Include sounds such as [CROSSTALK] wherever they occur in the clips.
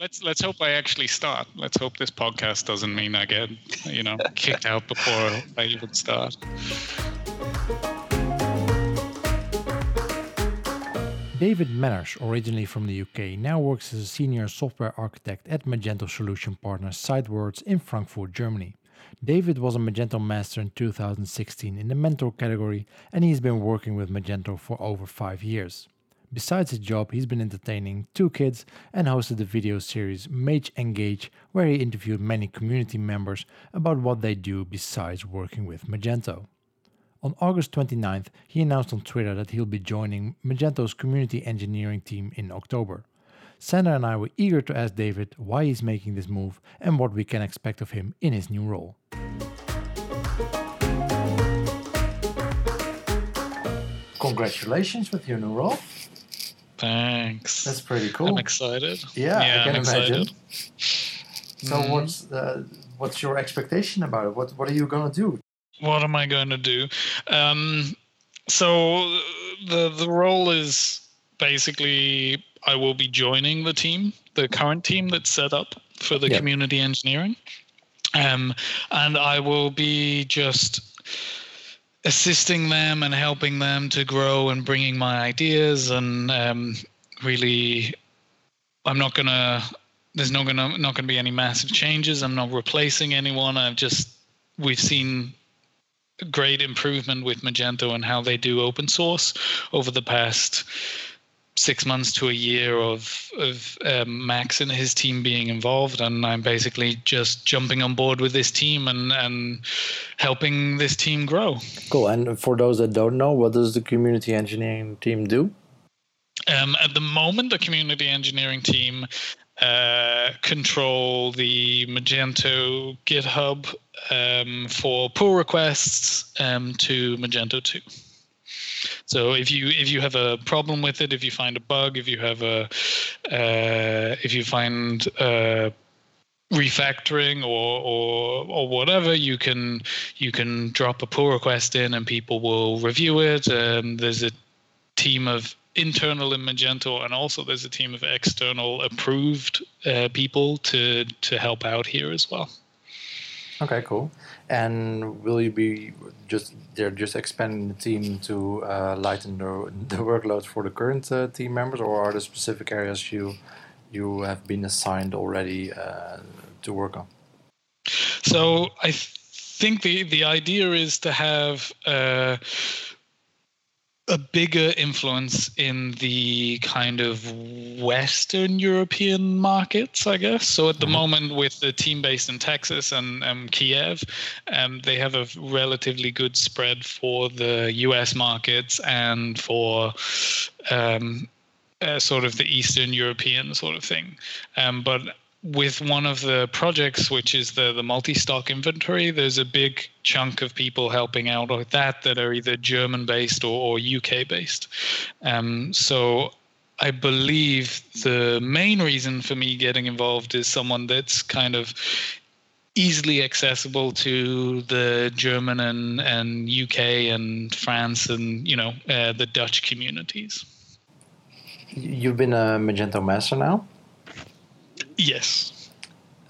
let's let's hope I actually start. Let's hope this podcast doesn't mean I get you know [LAUGHS] kicked out before I even start. David Manners, originally from the UK, now works as a senior software architect at Magento Solution Partners Sitewards in Frankfurt, Germany. David was a Magento Master in 2016 in the Mentor category, and he's been working with Magento for over five years. Besides his job, he's been entertaining two kids and hosted the video series Mage Engage, where he interviewed many community members about what they do besides working with Magento. On August 29th, he announced on Twitter that he'll be joining Magento's community engineering team in October. Sandra and I were eager to ask David why he's making this move and what we can expect of him in his new role. Congratulations with your new role. Thanks. That's pretty cool. I'm excited. Yeah, yeah I can I'm imagine. excited. So Mhm. what's uh, what's your expectation about it? What what are you gonna do? what am I going to do? Um, so the the role is basically I will be joining the team, the current team that's set up for the Yeah. community engineering, um, and I will be just assisting them and helping them to grow and bringing my ideas and um, really i'm not gonna there's not gonna not gonna be any massive changes. I'm not replacing anyone. I've just we've seen great improvement with magento and how they do open source over the past six months to a year of of um, Max and his team being involved, and I'm basically just jumping on board with this team and and helping this team grow. Cool. And for those that don't know, what does the community engineering team do? Um, at the moment, the community engineering team uh, control the Magento GitHub um, for pull requests um, to Magento 2. So if you if you have a problem with it, if you find a bug, if you have a uh, if you find uh, refactoring or, or or whatever, you can you can drop a pull request in and people will review it. Um, there's a team of internal in Magento, and also there's a team of external approved uh, people to to help out here as well. Okay, cool. And will you be just they're just expanding the team to uh, lighten the, the workload for the current uh, team members, or are there specific areas you you have been assigned already uh, to work on? So I th- think the the idea is to have uh, a bigger influence in the kind of Western European markets, I guess. So at the Mhm. moment, with the team based in Texas and um, Kiev, um, they have a relatively good spread for the US markets and for um, uh, sort of the Eastern European sort of thing. Um, but with one of the projects, which is the the multi-stock inventory, there's a big chunk of people helping out with that that are either German based or, or UK based. Um, so I believe the main reason for me getting involved is someone that's kind of easily accessible to the German and, and UK and France and you know uh, the Dutch communities. You've been a Magento master now. Yes.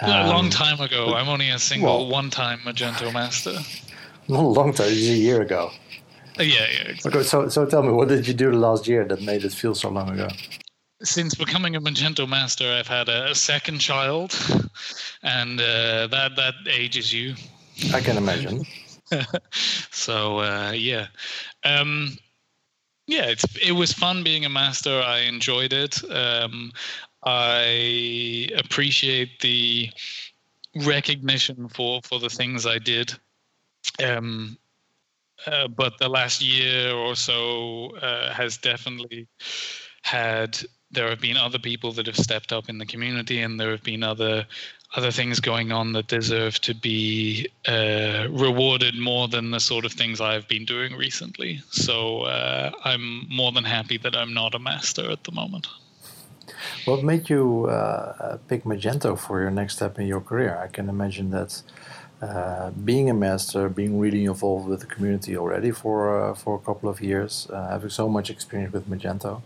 a long Um, time ago. I'm only a single well- one-time Magento master. [LAUGHS] Not a long time. It's a year ago. Uh, yeah, yeah. exactly. Okay, so so tell me, what did you do the last year that made it feel so long ago? Since becoming a Magento master, I've had a, a second child, [LAUGHS] and uh, that that ages you. I can imagine. [LAUGHS] so uh, yeah, um, yeah, it's it was fun being a master. I enjoyed it. Um, I appreciate the recognition for for the things I did. Um, uh, but the last year or so uh, has definitely had. There have been other people that have stepped up in the community, and there have been other other things going on that deserve to be uh, rewarded more than the sort of things I've been doing recently. So uh, I'm more than happy that I'm not a master at the moment. What made you uh, pick Magento for your next step in your career? I can imagine that uh, being a master, being really involved with the community already for uh, for a couple of years, uh, having so much experience with Magento,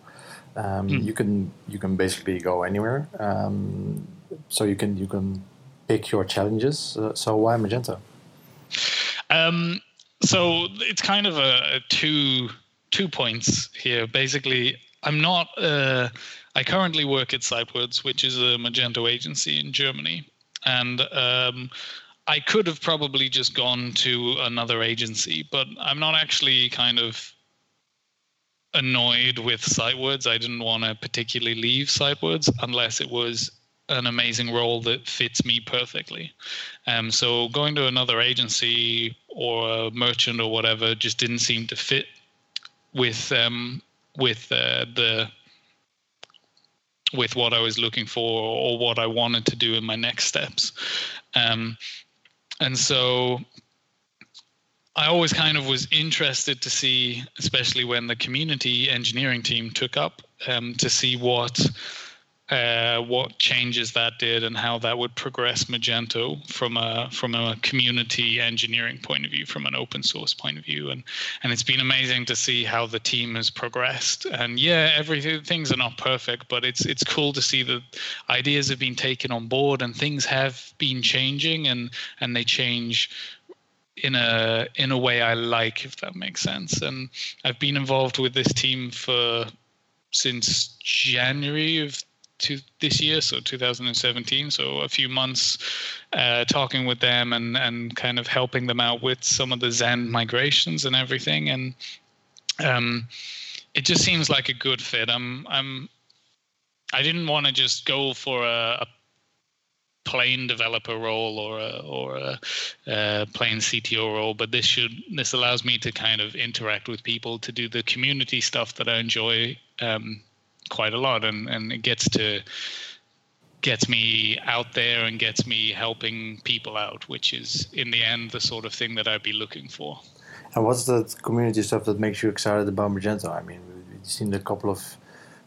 um, Mm. you can you can basically go anywhere. Um, so you can you can pick your challenges. Uh, so why Magento? Um, so it's kind of a, a, two two points here. Basically, I'm not. Uh, I currently work at Sitewards, which is a Magento agency in Germany, and um, I could have probably just gone to another agency, but I'm not actually kind of annoyed with Sitewards. I didn't want to particularly leave Sitewards unless it was an amazing role that fits me perfectly. Um, so going to another agency or a merchant or whatever just didn't seem to fit with um, with uh, the with what I was looking for or what I wanted to do in my next steps. Um, and so I always kind of was interested to see, especially when the community engineering team took up, um, to see what uh, what changes that did and how that would progress Magento from a from a community engineering point of view, from an open source point of view, and and it's been amazing to see how the team has progressed. And yeah, everything things are not perfect, but it's it's cool to see that ideas have been taken on board and things have been changing and and they change in a in a way I like, if that makes sense. And I've been involved with this team for since January of to this year, so 2017. So a few months uh, talking with them and and kind of helping them out with some of the Zend migrations and everything. And um, it just seems like a good fit. I'm I'm I didn't want to just go for a, a plain developer role or a, or a, plain CTO role, but this should this allows me to kind of interact with people to do the community stuff that I enjoy um, quite a lot, and and it gets to gets me out there and gets me helping people out, which is in the end the sort of thing that I'd be looking for. And what's the community stuff that makes you excited about Magento? I mean, we've seen a couple of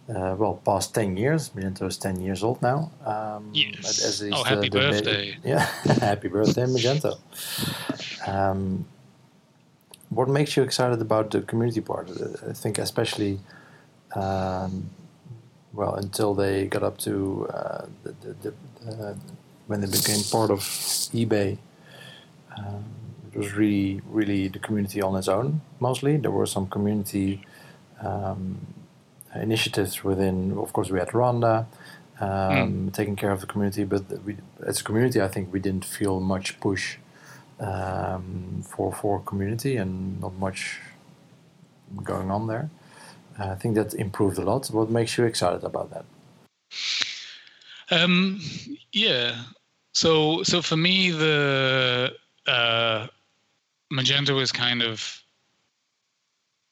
uh, well, past 10 years. Magento is 10 years old now. Um, yes. As oh, happy the, birthday. [LAUGHS] yeah, happy birthday, Magento. Um, what makes you excited about the community part? I think especially um, well until they got up to uh, the, the, the, uh, when they became part of eBay. Um, it was really, really the community on its own. Mostly, there were some community um, initiatives within. Of course, we had Rwanda um, mm. taking care of the community, but we, as a community, I think we didn't feel much push um, for for community and not much going on there. I think that improved a lot. What makes you excited about that? Um, yeah. So so for me, the uh, Magento is kind of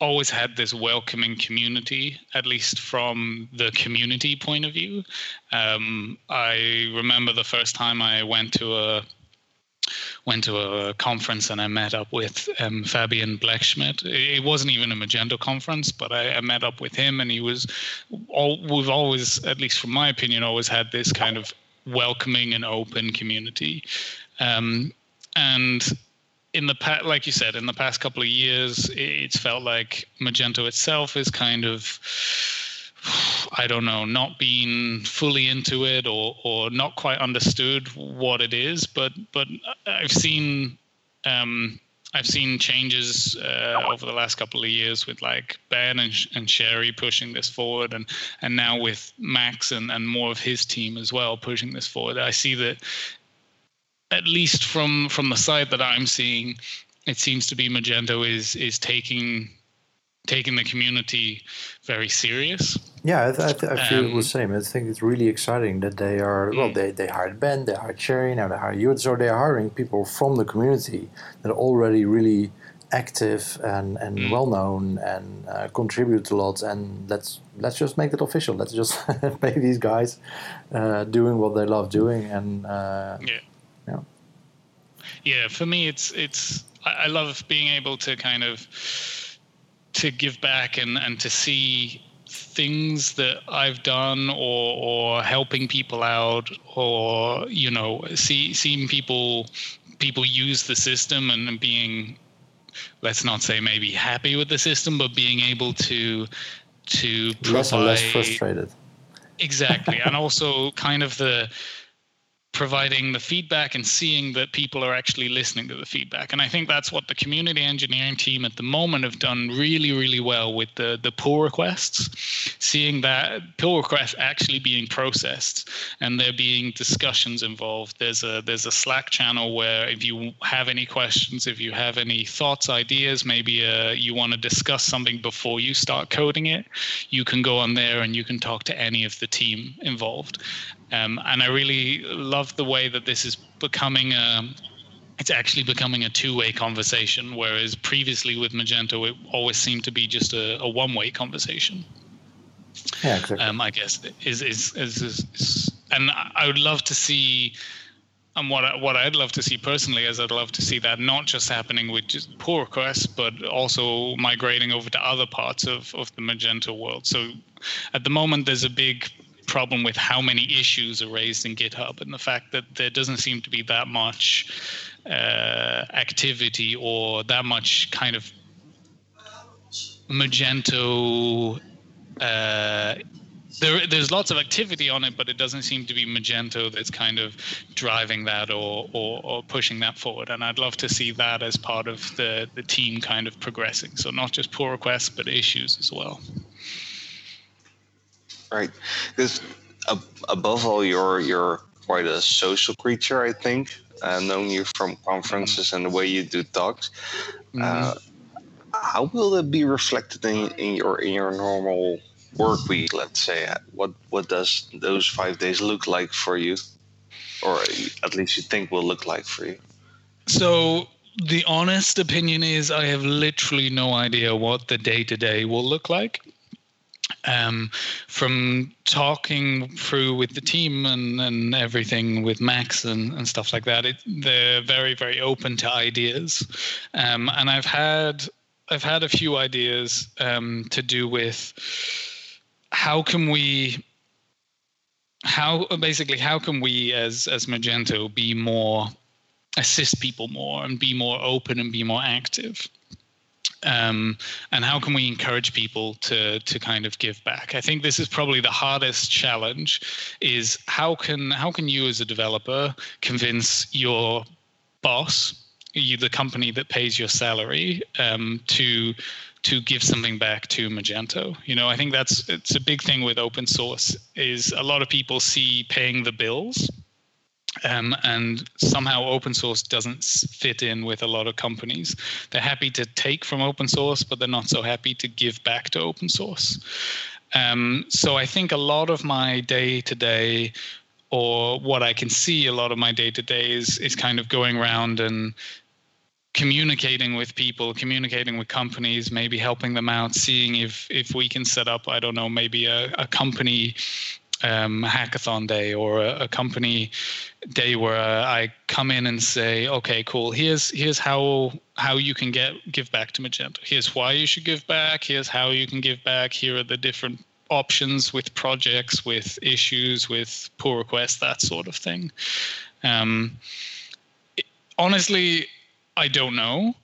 always had this welcoming community, at least from the community point of view. Um, I remember the first time I went to a went to a conference and I met up with um, Fabian Blechschmidt. It wasn't even a Magento conference, but I, I, met up with him, and he was. All, we've always, at least from my opinion, always had this kind of welcoming and open community, um, and in the past, like you said, in the past couple of years, it's felt like Magento itself is kind of [SIGHS] I don't know, not being fully into it or or not quite understood what it is. But but I've seen um, I've seen changes uh, over the last couple of years with like Ben and, and Sherry pushing this forward, and and now with Max and, and more of his team as well pushing this forward. I see that at least from from the side that I'm seeing, it seems to be Magento is is taking taking the community very serious. Yeah, I, I, I feel um, the same. I think it's really exciting that they are. Well, mm. they, they hired Ben, they hired Sherry, now they hire you. So they are hiring people from the community that are already really active and, and mm. well known and uh, contribute a lot. And let's let's just make it official. Let's just [LAUGHS] pay these guys uh, doing what they love doing. And uh, yeah, yeah, yeah. For me, it's it's I love being able to kind of to give back and, and to see things that I've done or or helping people out or you know see seeing people people use the system and being let's not say maybe happy with the system but being able to to provide less and less frustrated. Exactly. And also kind of the providing the feedback and seeing that people are actually listening to the feedback. And I think that's what the community engineering team at the moment have done really, really well with the, the pull requests, seeing that pull requests actually being processed and there being discussions involved. There's a there's a Slack channel where if you have any questions, if you have any thoughts, ideas, maybe uh, you want to discuss something before you start coding it, you can go on there and you can talk to any of the team involved. Um, and I really love the way that this is becoming a, it's actually becoming a two-way conversation, whereas previously with Magento it always seemed to be just a, a one-way conversation. Yeah, exactly. Um, I guess is is, is is, is and I would love to see. And what I, what I'd love to see personally is I'd love to see that not just happening with just pull requests, but also migrating over to other parts of, of the Magento world. So at the moment, there's a big problem with how many issues are raised in GitHub and the fact that there doesn't seem to be that much uh, activity or that much kind of Magento. Uh, there, there's lots of activity on it, but it doesn't seem to be Magento that's kind of driving that or, or, or, pushing that forward. And I'd love to see that as part of the, the team kind of progressing. So not just pull requests, but issues as well right? Because uh, above all, you're you're quite a social creature, I think. Uh, knowing you from conferences and the way you do talks, mm-hmm. uh, how will that be reflected in, in your in your normal work week? Let's say, what what does those five days look like for you, or at least you think will look like for you? So the honest opinion is I have literally no idea what the day to day will look like um, from talking through with the team and, and everything with Max and, and stuff like that, it, they're very very open to ideas, um, and I've had I've had a few ideas um, to do with how can we how basically how can we as as Magento be more assist people more and be more open and be more active um, and how can we encourage people to to kind of give back? I think this is probably the hardest challenge. Is how can how can you as a developer convince your boss, you the company that pays your salary, um, to to give something back to Magento. You know, I think that's it's a big thing with open source. Is a lot of people see paying the bills um, and somehow open source doesn't fit in with a lot of companies. They're happy to take from open source, but they're not so happy to give back to open source. Um, so I think a lot of my day to day, or what I can see a lot of my day to day is is kind of going around and communicating with people, communicating with companies, maybe helping them out, seeing if if we can set up, I don't know, maybe a, a company um, hackathon day or a, a, company day where I come in and say, okay, cool. Here's here's how how you can get give back to Magento. Here's why you should give back. Here's how you can give back. Here are the different options with projects, with issues, with pull requests, that sort of thing. Um, honestly, I don't know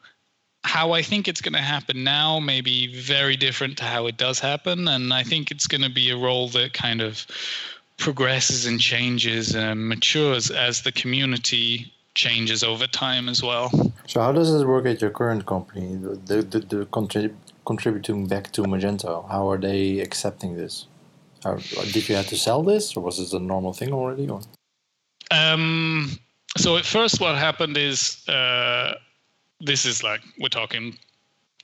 how I think it's going to happen now may be very different to how it does happen. And I think it's going to be a role that kind of progresses and changes and matures as the community changes over time as well. So, how does this work at your current company? The, the, the contrib- contributing back to Magento, how are they accepting this? How, did you have to sell this, or was this a normal thing already? Or? Um, so, at first, what happened is. Uh, this is like we're talking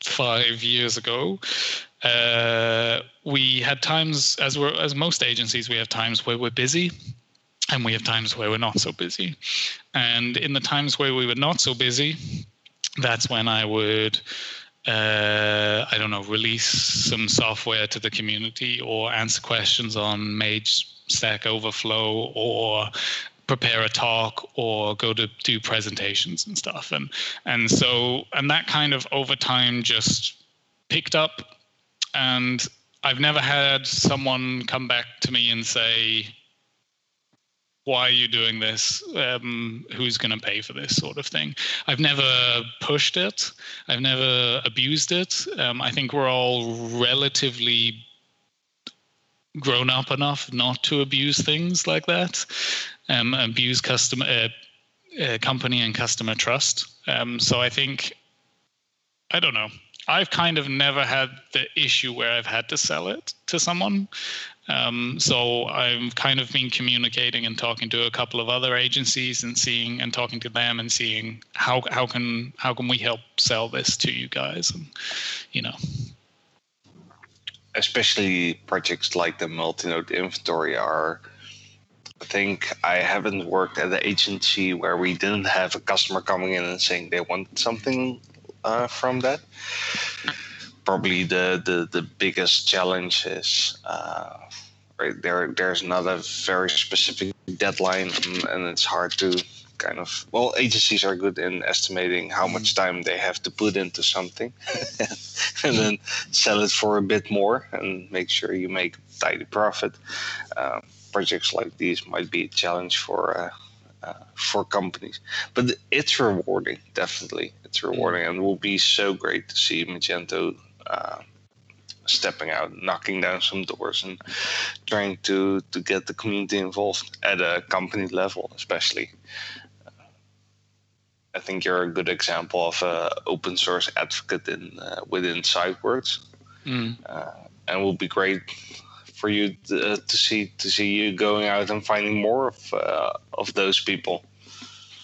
five years ago. Uh, we had times, as we're as most agencies, we have times where we're busy, and we have times where we're not so busy. And in the times where we were not so busy, that's when I would. Uh, I don't know, release some software to the community or answer questions on Mage Stack Overflow or prepare a talk or go to do presentations and stuff and and so and that kind of over time just picked up and I've never had someone come back to me and say why are you doing this? Um, who's going to pay for this sort of thing? I've never pushed it. I've never abused it. Um, I think we're all relatively grown up enough not to abuse things like that, um, abuse customer, uh, uh, company and customer trust. Um, so I think, I don't know. I've kind of never had the issue where I've had to sell it to someone. Um, so I've kind of been communicating and talking to a couple of other agencies and seeing and talking to them and seeing how how can how can we help sell this to you guys and you know especially projects like the multi-node inventory are I think I haven't worked at an agency where we didn't have a customer coming in and saying they want something uh, from that. Probably the, the, the biggest challenge is uh, right there. There's not a very specific deadline, and, and it's hard to kind of well agencies are good in estimating how much time they have to put into something [LAUGHS] and then sell it for a bit more and make sure you make tidy profit um, projects like these might be a challenge for uh, uh, for companies, but it's rewarding. Definitely, it's rewarding, and it will be so great to see Magento uh, stepping out, knocking down some doors, and trying to to get the community involved at a company level, especially. I think you're a good example of an open source advocate in uh, within Sitewards, mm. uh, and it will be great for you to, uh, to, see to see you going out and finding more of uh, of those people.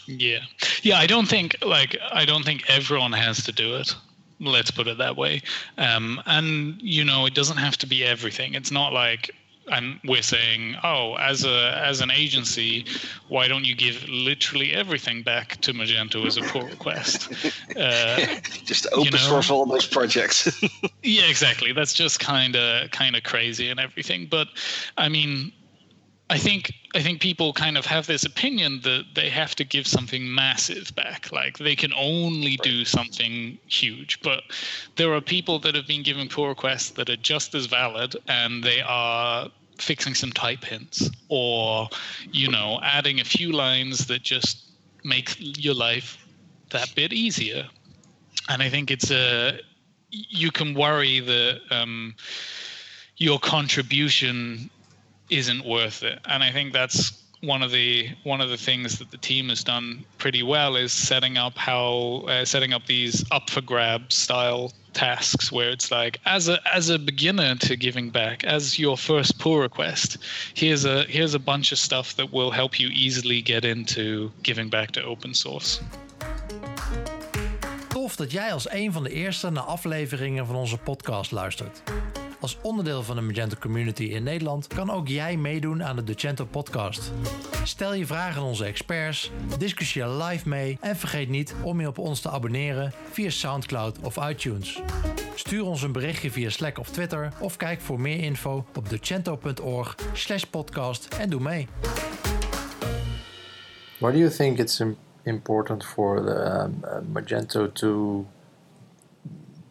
Yeah, yeah. I don't think like I don't think everyone has to do it. Let's put it that way. Um, and you know, it doesn't have to be everything. It's not like and we're saying, oh, as a as an agency, why don't you give literally everything back to Magento as a pull request? [LAUGHS] Uh, just open you know? source all those projects. [LAUGHS] yeah, exactly. That's just kind of kind of crazy and everything. But I mean, I think I think people kind of have this opinion that they have to give something massive back, like they can only do something huge. But there are people that have been given pull requests that are just as valid, and they are fixing some type hints or you know adding a few lines that just make your life that bit easier. And I think it's a you can worry that um, your contribution isn't worth it. And I think that's one of the one of the things that the team has done pretty well is setting up how uh, setting up these up for grabs style tasks where it's like as a as a beginner to giving back as your first pull request here's a here's a bunch of stuff that will help you easily get into giving back to open source Tof dat jij als een van de eerste naar afleveringen van onze podcast luistert. Als onderdeel van de Magento community in Nederland kan ook jij meedoen aan de Docento podcast. Stel je vragen aan onze experts, discussieer live mee en vergeet niet om je op ons te abonneren via SoundCloud of iTunes. Stuur ons een berichtje via Slack of Twitter of kijk voor meer info op docento.org podcast en doe mee. Why do you think it's important for the um, uh, Magento to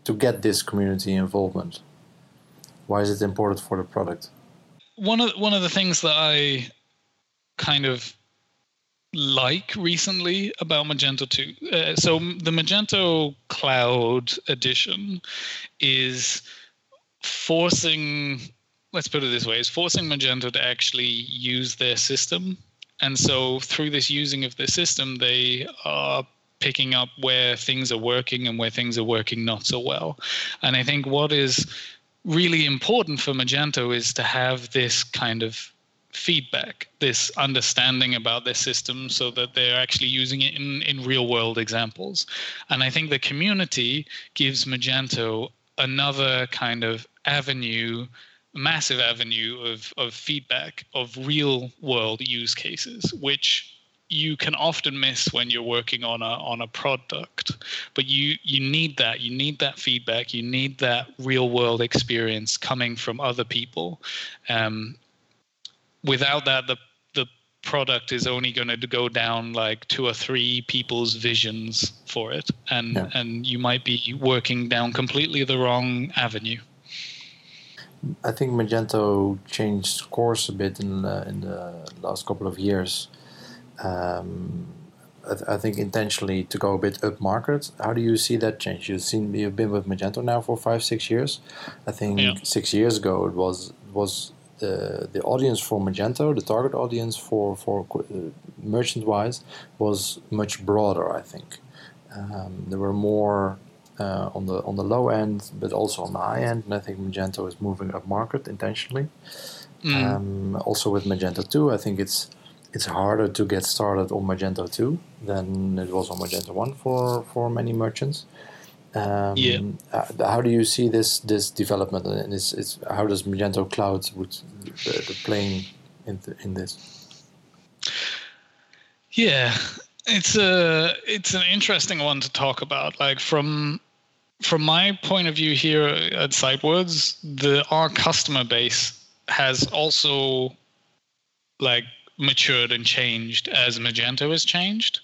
to get this community involvement? Why is it important for the product? One of one of the things that I kind of like recently about Magento 2. Uh, so the Magento Cloud Edition is forcing, let's put it this way, is forcing Magento to actually use their system. And so through this using of the system, they are picking up where things are working and where things are working not so well. And I think what is really important for Magento is to have this kind of feedback, this understanding about their system so that they're actually using it in, in real world examples. And I think the community gives Magento another kind of avenue, massive avenue of, of feedback of real world use cases, which you can often miss when you're working on a on a product but you you need that. You need that feedback. You need that real world experience coming from other people. Um, without that the the product is only going to go down like two or three people's visions for it and yeah. and you might be working down completely the wrong avenue. I think Magento changed course a bit in the, in the last couple of years um, I, th- I, think intentionally to go a bit up market. How do you see that change? You've seen you've been with Magento now for five six years. I think yeah. six years ago it was was the the audience for Magento, the target audience for for uh, merchant wise, was much broader. I think um, there were more uh, on the on the low end, but also on the high end. And I think Magento is moving up market intentionally. Mm. Um, also with Magento 2, I think it's it's harder to get started on Magento 2 than it was on Magento 1 for, for many merchants. Um, yeah. Uh, how do you see this this development, and it's, it's how does Magento Cloud would the, the playing in in this? Yeah, it's a it's an interesting one to talk about. Like from from my point of view here at Sitewards, the our customer base has also like matured and changed as Magento has changed,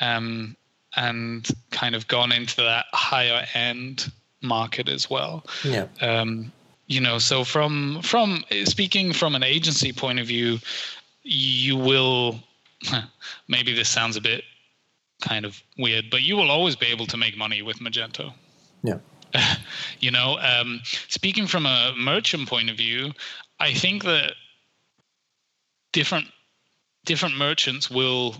um, and kind of gone into that higher end market as well. Yeah. Um, you know, so from from speaking from an agency point of view, you will [LAUGHS] maybe this sounds a bit kind of weird, but you will always be able to make money with Magento. Yeah. [LAUGHS] you know, um, speaking from a merchant point of view, I think that different different merchants will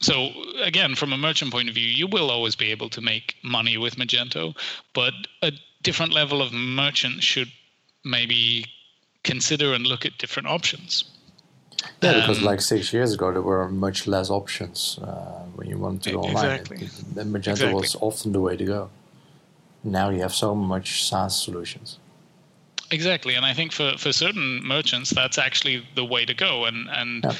so again from a merchant point of view you will always be able to make money with magento but a different level of merchant should maybe consider and look at different options yeah because um, like six years ago there were much less options uh, when you wanted to go online exactly. it, magento exactly. was often the way to go now you have so much saas solutions Exactly, and I think for for certain merchants, that's actually the way to go. And and yeah.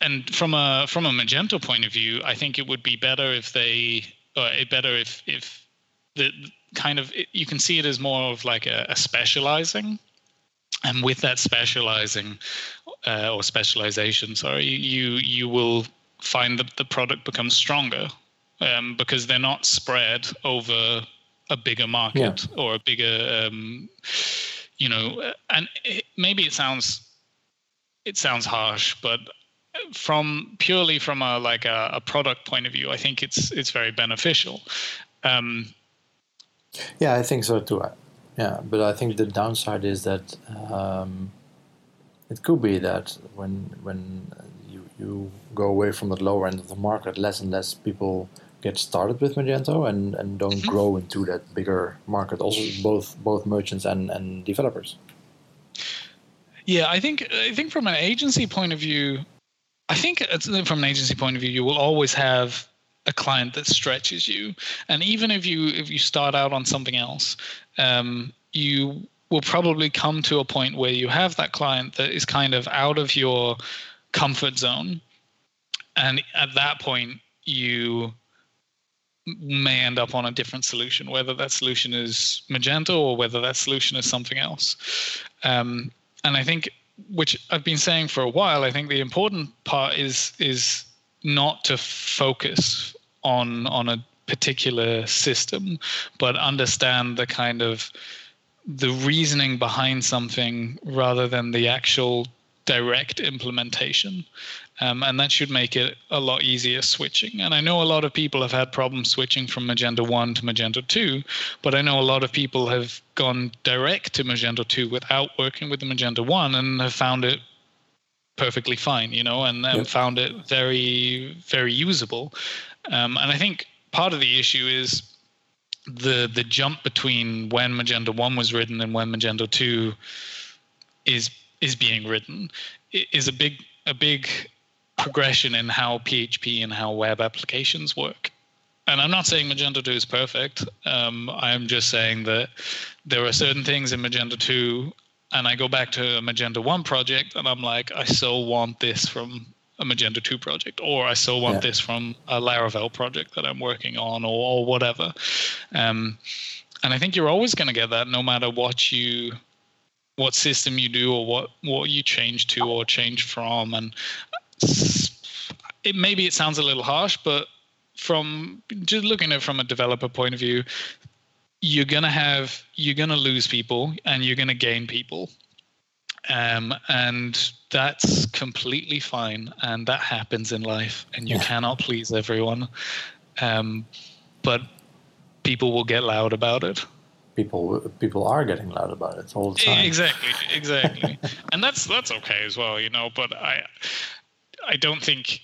and from a from a Magento point of view, I think it would be better if they, or better if if the kind of you can see it as more of like a, a specializing, and with that specializing uh, or specialization, sorry, you you will find that the product becomes stronger um, because they're not spread over a bigger market yeah. or a bigger um, you know and it, maybe it sounds it sounds harsh but from purely from a like a, a product point of view i think it's it's very beneficial um, yeah i think so too yeah but i think the downside is that um, it could be that when when you you go away from the lower end of the market less and less people get started with Magento and, and don't mm-hmm. grow into that bigger market. Also, both both merchants and, and developers. Yeah, I think I think from an agency point of view, I think from an agency point of view, you will always have a client that stretches you, and even if you if you start out on something else, um, you will probably come to a point where you have that client that is kind of out of your comfort zone, and at that point you may end up on a different solution, whether that solution is Magento or whether that solution is something else. Um, and I think, which I've been saying for a while, I think the important part is is not to focus on on a particular system, but understand the kind of the reasoning behind something rather than the actual direct implementation. Um, and that should make it a lot easier switching. And I know a lot of people have had problems switching from Magento 1 to Magento 2, but I know a lot of people have gone direct to Magento 2 without working with the Magento 1 and have found it perfectly fine, you know, and, and yep. found it very, very usable. Um, and I think part of the issue is the the jump between when Magento 1 was written and when Magento 2 is is being written is a big a big progression in how PHP and how web applications work. And I'm not saying Magento 2 is perfect. Um, I'm just saying that there are certain things in Magento 2, and I go back to a Magento 1 project, and I'm like, I so want this from a Magento 2 project, or I so want yeah. this from a Laravel project that I'm working on, or, or whatever. Um, and I think you're always going to get that no matter what you what system you do or what what you change to or change from and it maybe it sounds a little harsh, but from just looking at it from a developer point of view, you're gonna have you're gonna lose people and you're gonna gain people. Um, and that's completely fine, and that happens in life, and you yeah. cannot please everyone. Um, but people will get loud about it. people people are getting loud about it all the time. Exactly, [LAUGHS] exactly, and that's that's okay as well, you know. But I I don't think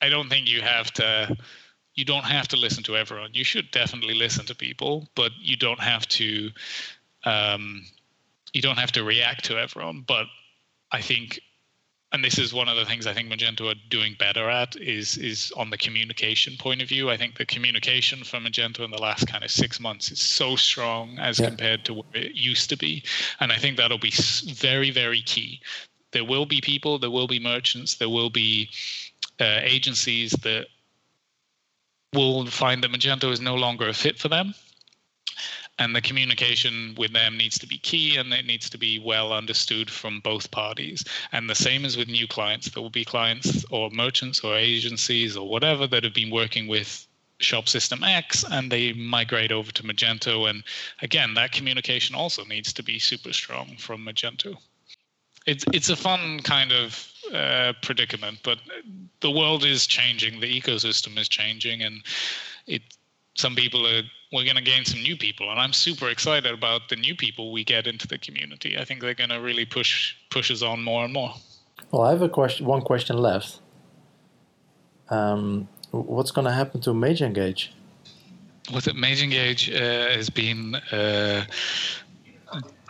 I don't think you have to you don't have to listen to everyone. You should definitely listen to people, but you don't have to um, you don't have to react to everyone. But I think and this is one of the things I think Magento are doing better at is is on the communication point of view. I think the communication from Magento in the last kind of six months is so strong as yeah. compared to what it used to be, and I think that'll be very very key. There will be people, there will be merchants, there will be uh, agencies that will find that Magento is no longer a fit for them. And the communication with them needs to be key and it needs to be well understood from both parties. And the same as with new clients. There will be clients or merchants or agencies or whatever that have been working with shop system x and they migrate over to magento. And again that communication also needs to be super strong from magento it's it's a fun kind of uh, predicament but the world is changing. The ecosystem is changing and it some people are we're going to gain some new people and i'm super excited about the new people we get into the community. I think they're going to really push push us on more and more. Well i have a question one question left. Um, what's going to happen to mage engage? With it mage engage uh, has been uh,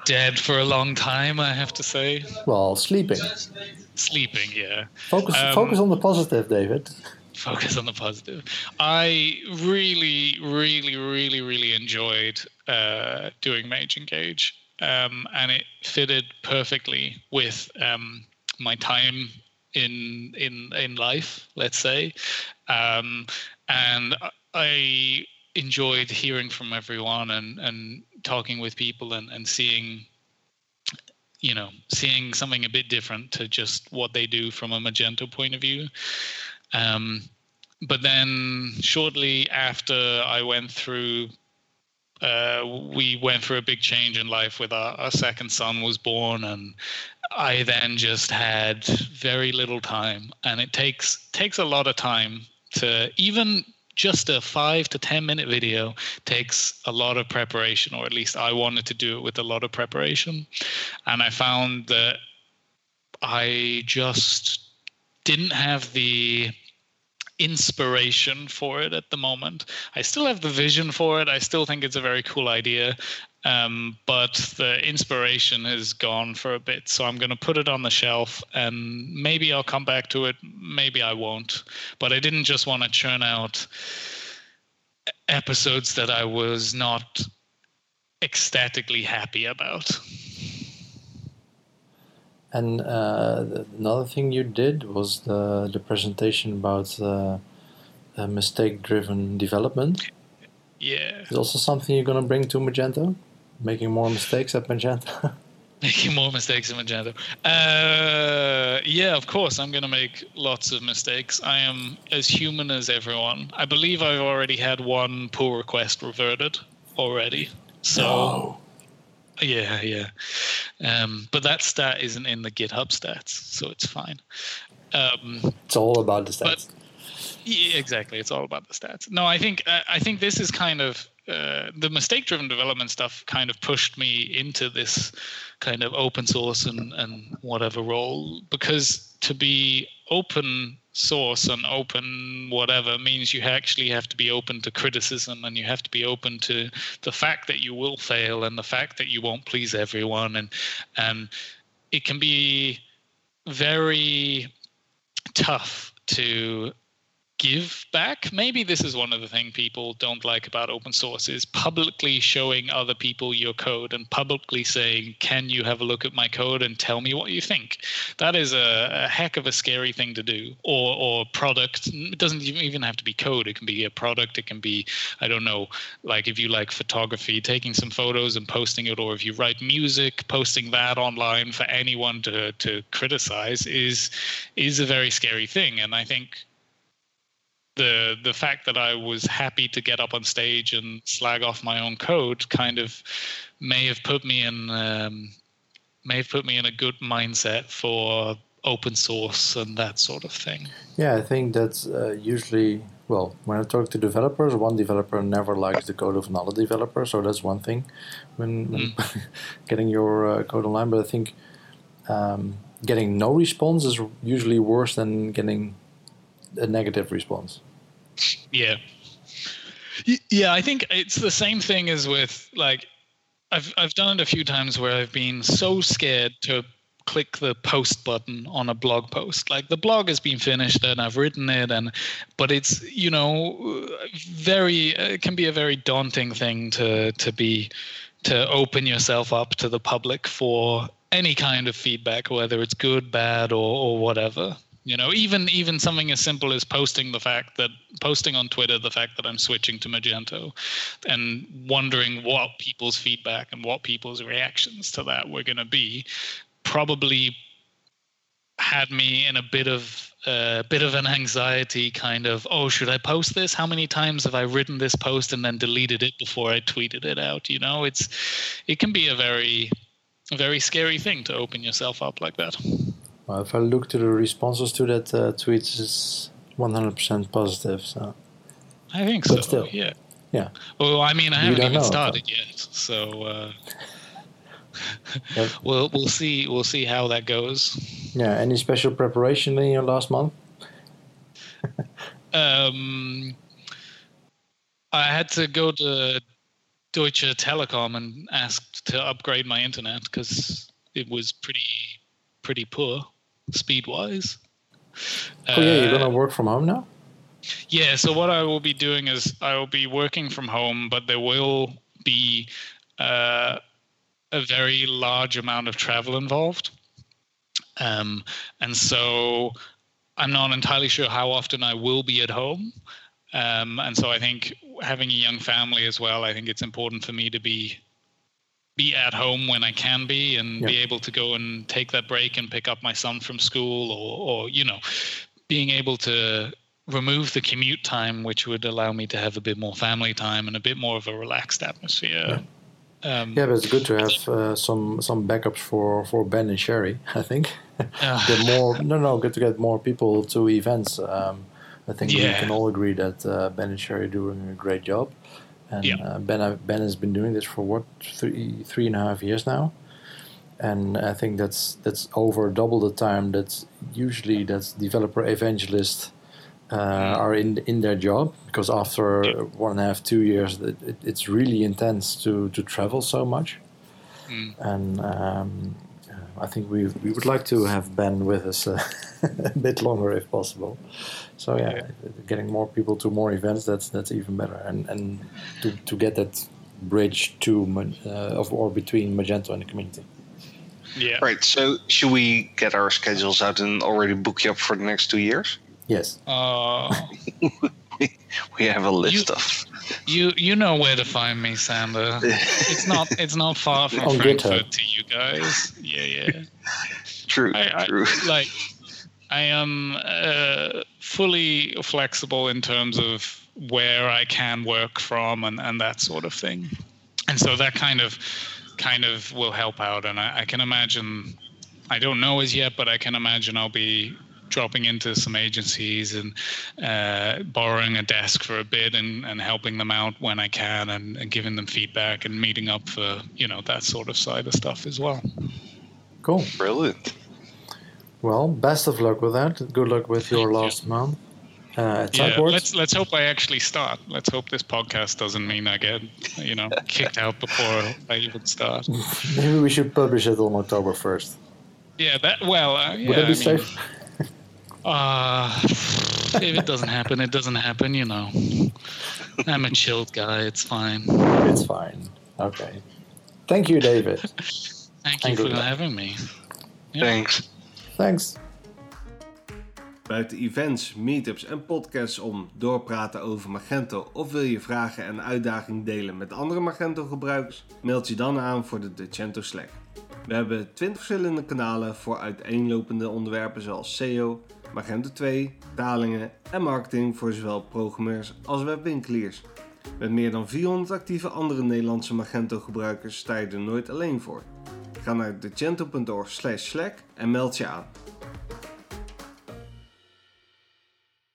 dead for a long time i have to say. Well sleeping. Sleeping yeah. Focus um, focus on the positive david. Focus on the positive. I really, really, really, really enjoyed uh, doing Mage Engage, um, and it fitted perfectly with um, my time in in in life, let's say, um, and I enjoyed hearing from everyone and and talking with people and and seeing you know seeing something a bit different to just what they do from a magento point of view. Um, but then shortly after I went through, uh, we went through a big change in life with our, our second son was born, and I then just had very little time, and it takes takes a lot of time to even just a five to 10 minute video takes a lot of preparation, or at least I wanted to do it with a lot of preparation. And I found that I just didn't have the inspiration for it at the moment. I still have the vision for it. I still think it's a very cool idea. Um, but the inspiration has gone for a bit. So I'm going to put it on the shelf and maybe I'll come back to it. Maybe I won't. But I didn't just want to churn out episodes that I was not ecstatically happy about. And uh, another thing you did was the the presentation about uh, mistake-driven development. Yeah. Is also something you're gonna bring to Magento, making more mistakes at Magento. [LAUGHS] making more mistakes in Magento. Uh, yeah, of course, I'm going to make lots of mistakes. I am as human as everyone. I believe I've already had one pull request reverted already. So no. Yeah, yeah. Um, but that stat isn't in the GitHub stats, so it's fine. Um, it's all about the stats. But, yeah, exactly. It's all about the stats. No, I think uh, I think this is kind of uh, the mistake-driven development stuff. Kind of pushed me into this kind of open source and and whatever role because to be open source and open whatever means you actually have to be open to criticism and you have to be open to the fact that you will fail and the fact that you won't please everyone and and it can be very tough to give back. Maybe this is one of the things people don't like about open source is publicly showing other people your code and publicly saying, "Can you have a look at my code and tell me what you think?" That is a, a heck of a scary thing to do. Or or product. It doesn't even have to be code. It can be a product. It can be I don't know, like if you like photography, taking some photos and posting it, or if you write music, posting that online for anyone to to criticize is is a very scary thing. And I think the the fact that I was happy to get up on stage and slag off my own code kind of may have put me in um, may have put me in a good mindset for open source and that sort of thing. Yeah, I think that's uh, usually well when I talk to developers, one developer never likes the code of another developer, so that's one thing when, mm. [LAUGHS] getting your uh, code online. But I think um, getting no response is usually worse than getting a negative response. Yeah. Yeah, I think it's the same thing as with like I've I've done it a few times where I've been so scared to click the post button on a blog post. Like the blog has been finished and I've written it and but it's, you know, very it can be a very daunting thing to to be to open yourself up to the public for any kind of feedback whether it's good, bad or or whatever you know even even something as simple as posting the fact that posting on twitter the fact that i'm switching to magento and wondering what people's feedback and what people's reactions to that were going to be probably had me in a bit of a uh, bit of an anxiety kind of oh should i post this? How many times have i written this post and then deleted it before i tweeted it out? You know it's it can be a very very scary thing to open yourself up like that well, if I look to the responses to that uh, tweet, it's 100% positive. So I think but so. Still, yeah. Yeah. Well, I mean, I haven't even know, started but... yet, so uh, yep. [LAUGHS] we'll we'll see we'll see how that goes. Yeah. Any special preparation in your last month? [LAUGHS] um, I had to go to Deutsche Telekom and ask to upgrade my internet because it was pretty pretty poor speed wise. Oh yeah, you're gonna uh, work from home now. Yeah, so what I will be doing is I will be working from home, but there will be uh, a very large amount of travel involved. Um, and so I'm not entirely sure how often I will be at home. Um, and so I think having a young family as well, I think it's important for me to be be at home when I can be and yeah. be able to go and take that break and pick up my son from school or, or you know, being able to remove the commute time, which would allow me to have a bit more family time and a bit more of a relaxed atmosphere. Yeah. Um, yeah, but it's good to have uh, some some backups for, for Ben and Sherrie. I think uh, [LAUGHS] get more no no good to get more people to events. Um, I think yeah. we can all agree that uh, Ben and Sherrie are doing a great job. And yeah. uh, Ben Ben has been doing this for what three three and a half years now, and I think that's that's over double the time that usually that developer evangelists uh, mm. are in in their job because after yeah. one and a half two years it, it, it's really intense to to travel so much, mm. and um, I think we we would like to have Ben with us uh, [LAUGHS] a bit longer if possible. So yeah, yeah, getting more people to more events that's that's even better, and and to, to get that bridge to uh, of or between Magento and the community. Yeah. Right. So should we get our schedules out and already book you up for the next two years? Yes. Uh, we, [LAUGHS] we have a list you, of. You you know where to find me, Sander. [LAUGHS] it's not it's not far from Frankfurt to you guys. Yeah, yeah. [LAUGHS] True. I, true. I, [LAUGHS] like I am uh, fully flexible in terms of where I can work from and, and that sort of thing. And so that kind of kind of will help out. And I, I can imagine I don't know as yet, but I can imagine I'll be dropping into some agencies and uh, borrowing a desk for a bit and, and helping them out when I can and, and giving them feedback and meeting up for you know that sort of side of stuff as well. Cool. Brilliant. Well, best of luck with that. Good luck with your last month. Uh, yeah, let's let's hope I actually start. Let's hope this podcast doesn't mean I get you know [LAUGHS] kicked out before I even start. Maybe we should publish it on October first. Yeah, that well. Uh, yeah, Would that be I mean, safe? Uh, if it doesn't happen, it doesn't happen. You know, I'm a chilled guy. It's fine. It's fine. Okay. Thank you, David. Thank you for having me. Yeah. Thanks. Thanks. Buiten events, meetups en podcasts om doorpraten over Magento of wil je vragen en uitdagingen delen met andere Magento gebruikers, meld je dan aan voor de Decento Slack. We hebben 20 verschillende kanalen voor uiteenlopende onderwerpen zoals SEO, Magento 2, talingen en marketing voor zowel programmeurs als webwinkeliers. Met meer dan 400 actieve andere Nederlandse Magento gebruikers sta je er nooit alleen voor. Ga naar decento.org slash slack en meld je aan.